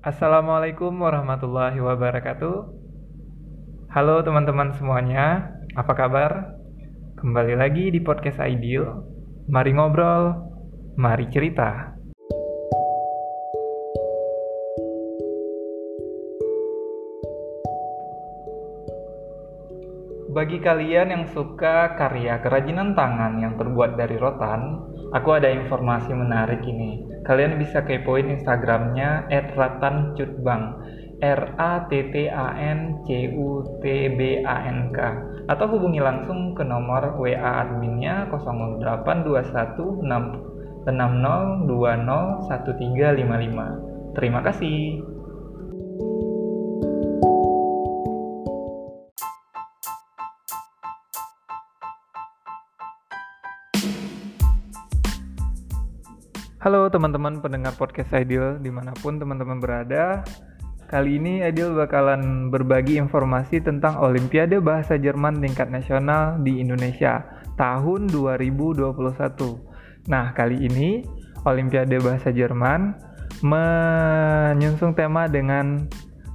Assalamualaikum warahmatullahi wabarakatuh. Halo teman-teman semuanya, apa kabar? Kembali lagi di podcast Ideal. Mari ngobrol, mari cerita. Bagi kalian yang suka karya kerajinan tangan yang terbuat dari rotan, aku ada informasi menarik ini. Kalian bisa kepoin Instagramnya @ratancutbang R A T T A N C U T B A N K atau hubungi langsung ke nomor WA adminnya 082160201355. Terima kasih. Halo teman-teman pendengar podcast Ideal di mana pun teman-teman berada Kali ini Ideal bakalan berbagi informasi tentang Olimpiade Bahasa Jerman tingkat nasional di Indonesia tahun 2021 Nah kali ini Olimpiade Bahasa Jerman menyusung tema dengan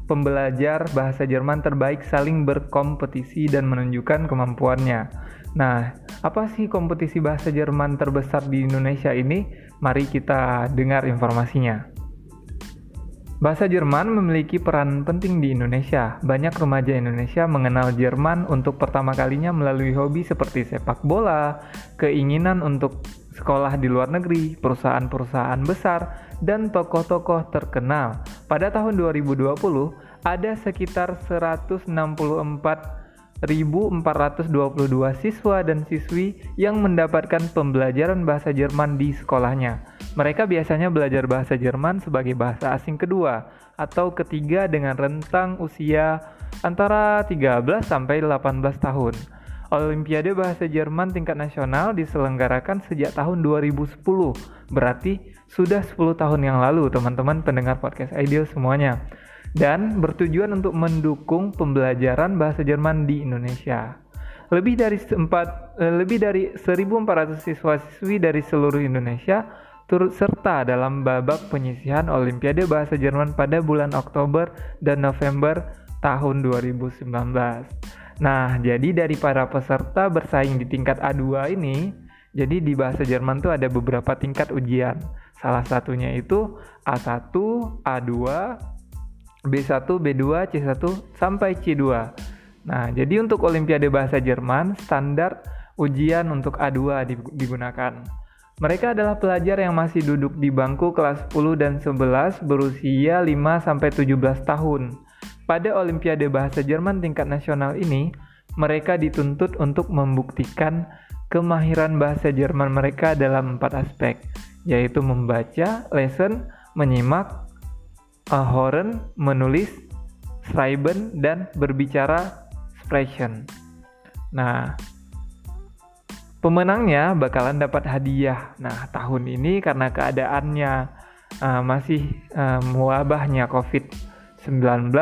pembelajar bahasa Jerman terbaik saling berkompetisi dan menunjukkan kemampuannya. Nah, apa sih kompetisi bahasa Jerman terbesar di Indonesia ini? Mari kita dengar informasinya. Bahasa Jerman memiliki peran penting di Indonesia. Banyak remaja Indonesia mengenal Jerman untuk pertama kalinya melalui hobi seperti sepak bola, keinginan untuk sekolah di luar negeri, perusahaan-perusahaan besar, dan tokoh-tokoh terkenal. Pada tahun 2020, ada sekitar 164 1.422 siswa dan siswi yang mendapatkan pembelajaran bahasa Jerman di sekolahnya. Mereka biasanya belajar bahasa Jerman sebagai bahasa asing kedua atau ketiga dengan rentang usia antara 13 sampai 18 tahun. Olimpiade Bahasa Jerman tingkat nasional diselenggarakan sejak tahun 2010. Berarti sudah 10 tahun yang lalu teman-teman pendengar podcast Ideal semuanya dan bertujuan untuk mendukung pembelajaran bahasa Jerman di Indonesia. Lebih dari empat, eh, lebih dari 1.400 siswa-siswi dari seluruh Indonesia turut serta dalam babak penyisihan Olimpiade Bahasa Jerman pada bulan Oktober dan November tahun 2019. Nah, jadi dari para peserta bersaing di tingkat A2 ini, jadi di bahasa Jerman tuh ada beberapa tingkat ujian. Salah satunya itu A1, A2, B1, B2, C1 sampai C2. Nah, jadi untuk Olimpiade Bahasa Jerman, standar ujian untuk A2 digunakan. Mereka adalah pelajar yang masih duduk di bangku kelas 10 dan 11 berusia 5 sampai 17 tahun. Pada Olimpiade Bahasa Jerman tingkat nasional ini, mereka dituntut untuk membuktikan kemahiran bahasa Jerman mereka dalam empat aspek, yaitu membaca, lesson, menyimak, Horen menulis schreiben dan berbicara sprechen. Nah, pemenangnya bakalan dapat hadiah. Nah, tahun ini karena keadaannya uh, masih uh, mewabahnya COVID-19,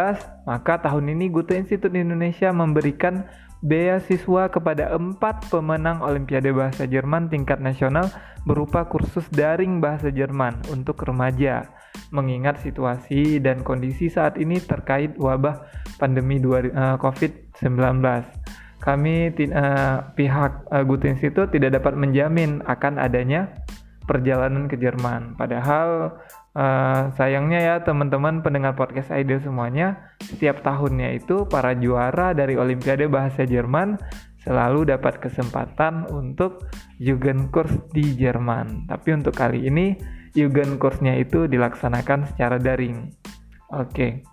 maka tahun ini Goethe Institute Indonesia memberikan beasiswa kepada empat pemenang Olimpiade Bahasa Jerman tingkat nasional berupa kursus daring bahasa Jerman untuk remaja mengingat situasi dan kondisi saat ini terkait wabah pandemi uh, COVID-19. Kami uh, pihak uh, Goethe Institute tidak dapat menjamin akan adanya perjalanan ke Jerman. Padahal uh, sayangnya ya teman-teman pendengar podcast Idol semuanya, setiap tahunnya itu para juara dari Olimpiade Bahasa Jerman selalu dapat kesempatan untuk Jugendkurs di Jerman. Tapi untuk kali ini Yugen kursnya itu dilaksanakan secara daring. Oke.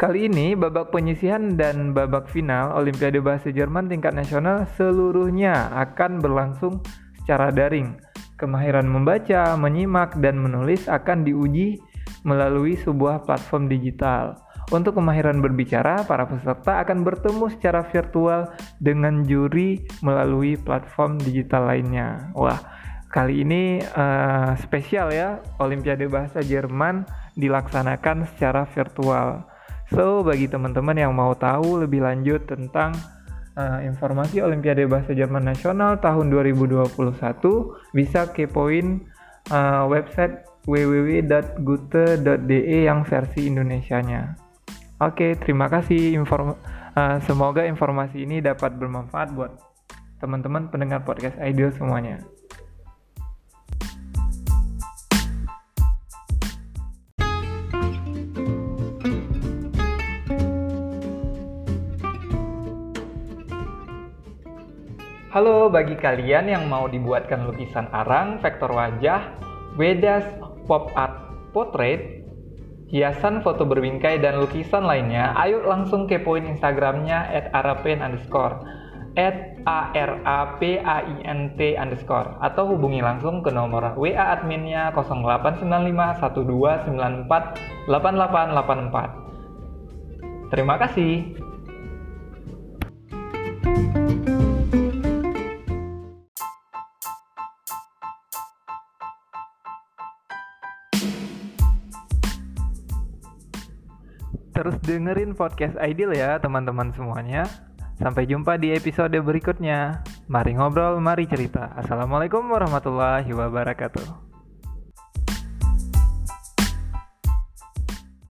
Kali ini babak penyisihan dan babak final Olimpiade Bahasa Jerman tingkat nasional seluruhnya akan berlangsung secara daring. Kemahiran membaca, menyimak, dan menulis akan diuji melalui sebuah platform digital. Untuk kemahiran berbicara, para peserta akan bertemu secara virtual dengan juri melalui platform digital lainnya. Wah, Kali ini uh, spesial ya, Olimpiade Bahasa Jerman dilaksanakan secara virtual. So, bagi teman-teman yang mau tahu lebih lanjut tentang uh, informasi Olimpiade Bahasa Jerman Nasional tahun 2021, bisa kepoin uh, website www.gute.de yang versi Indonesianya. Oke, terima kasih. Inform uh, semoga informasi ini dapat bermanfaat buat teman-teman pendengar podcast Ideal semuanya. Halo bagi kalian yang mau dibuatkan lukisan arang, vektor wajah, Wedas Pop Art Portrait, hiasan foto berbingkai dan lukisan lainnya, ayo langsung kepoin Instagramnya at underscore. At a r a p a i n t underscore. Atau hubungi langsung ke nomor WA adminnya 0895 Terima kasih. Terus dengerin podcast Ideal ya teman-teman semuanya. Sampai jumpa di episode berikutnya. Mari ngobrol, mari cerita. Assalamualaikum warahmatullahi wabarakatuh.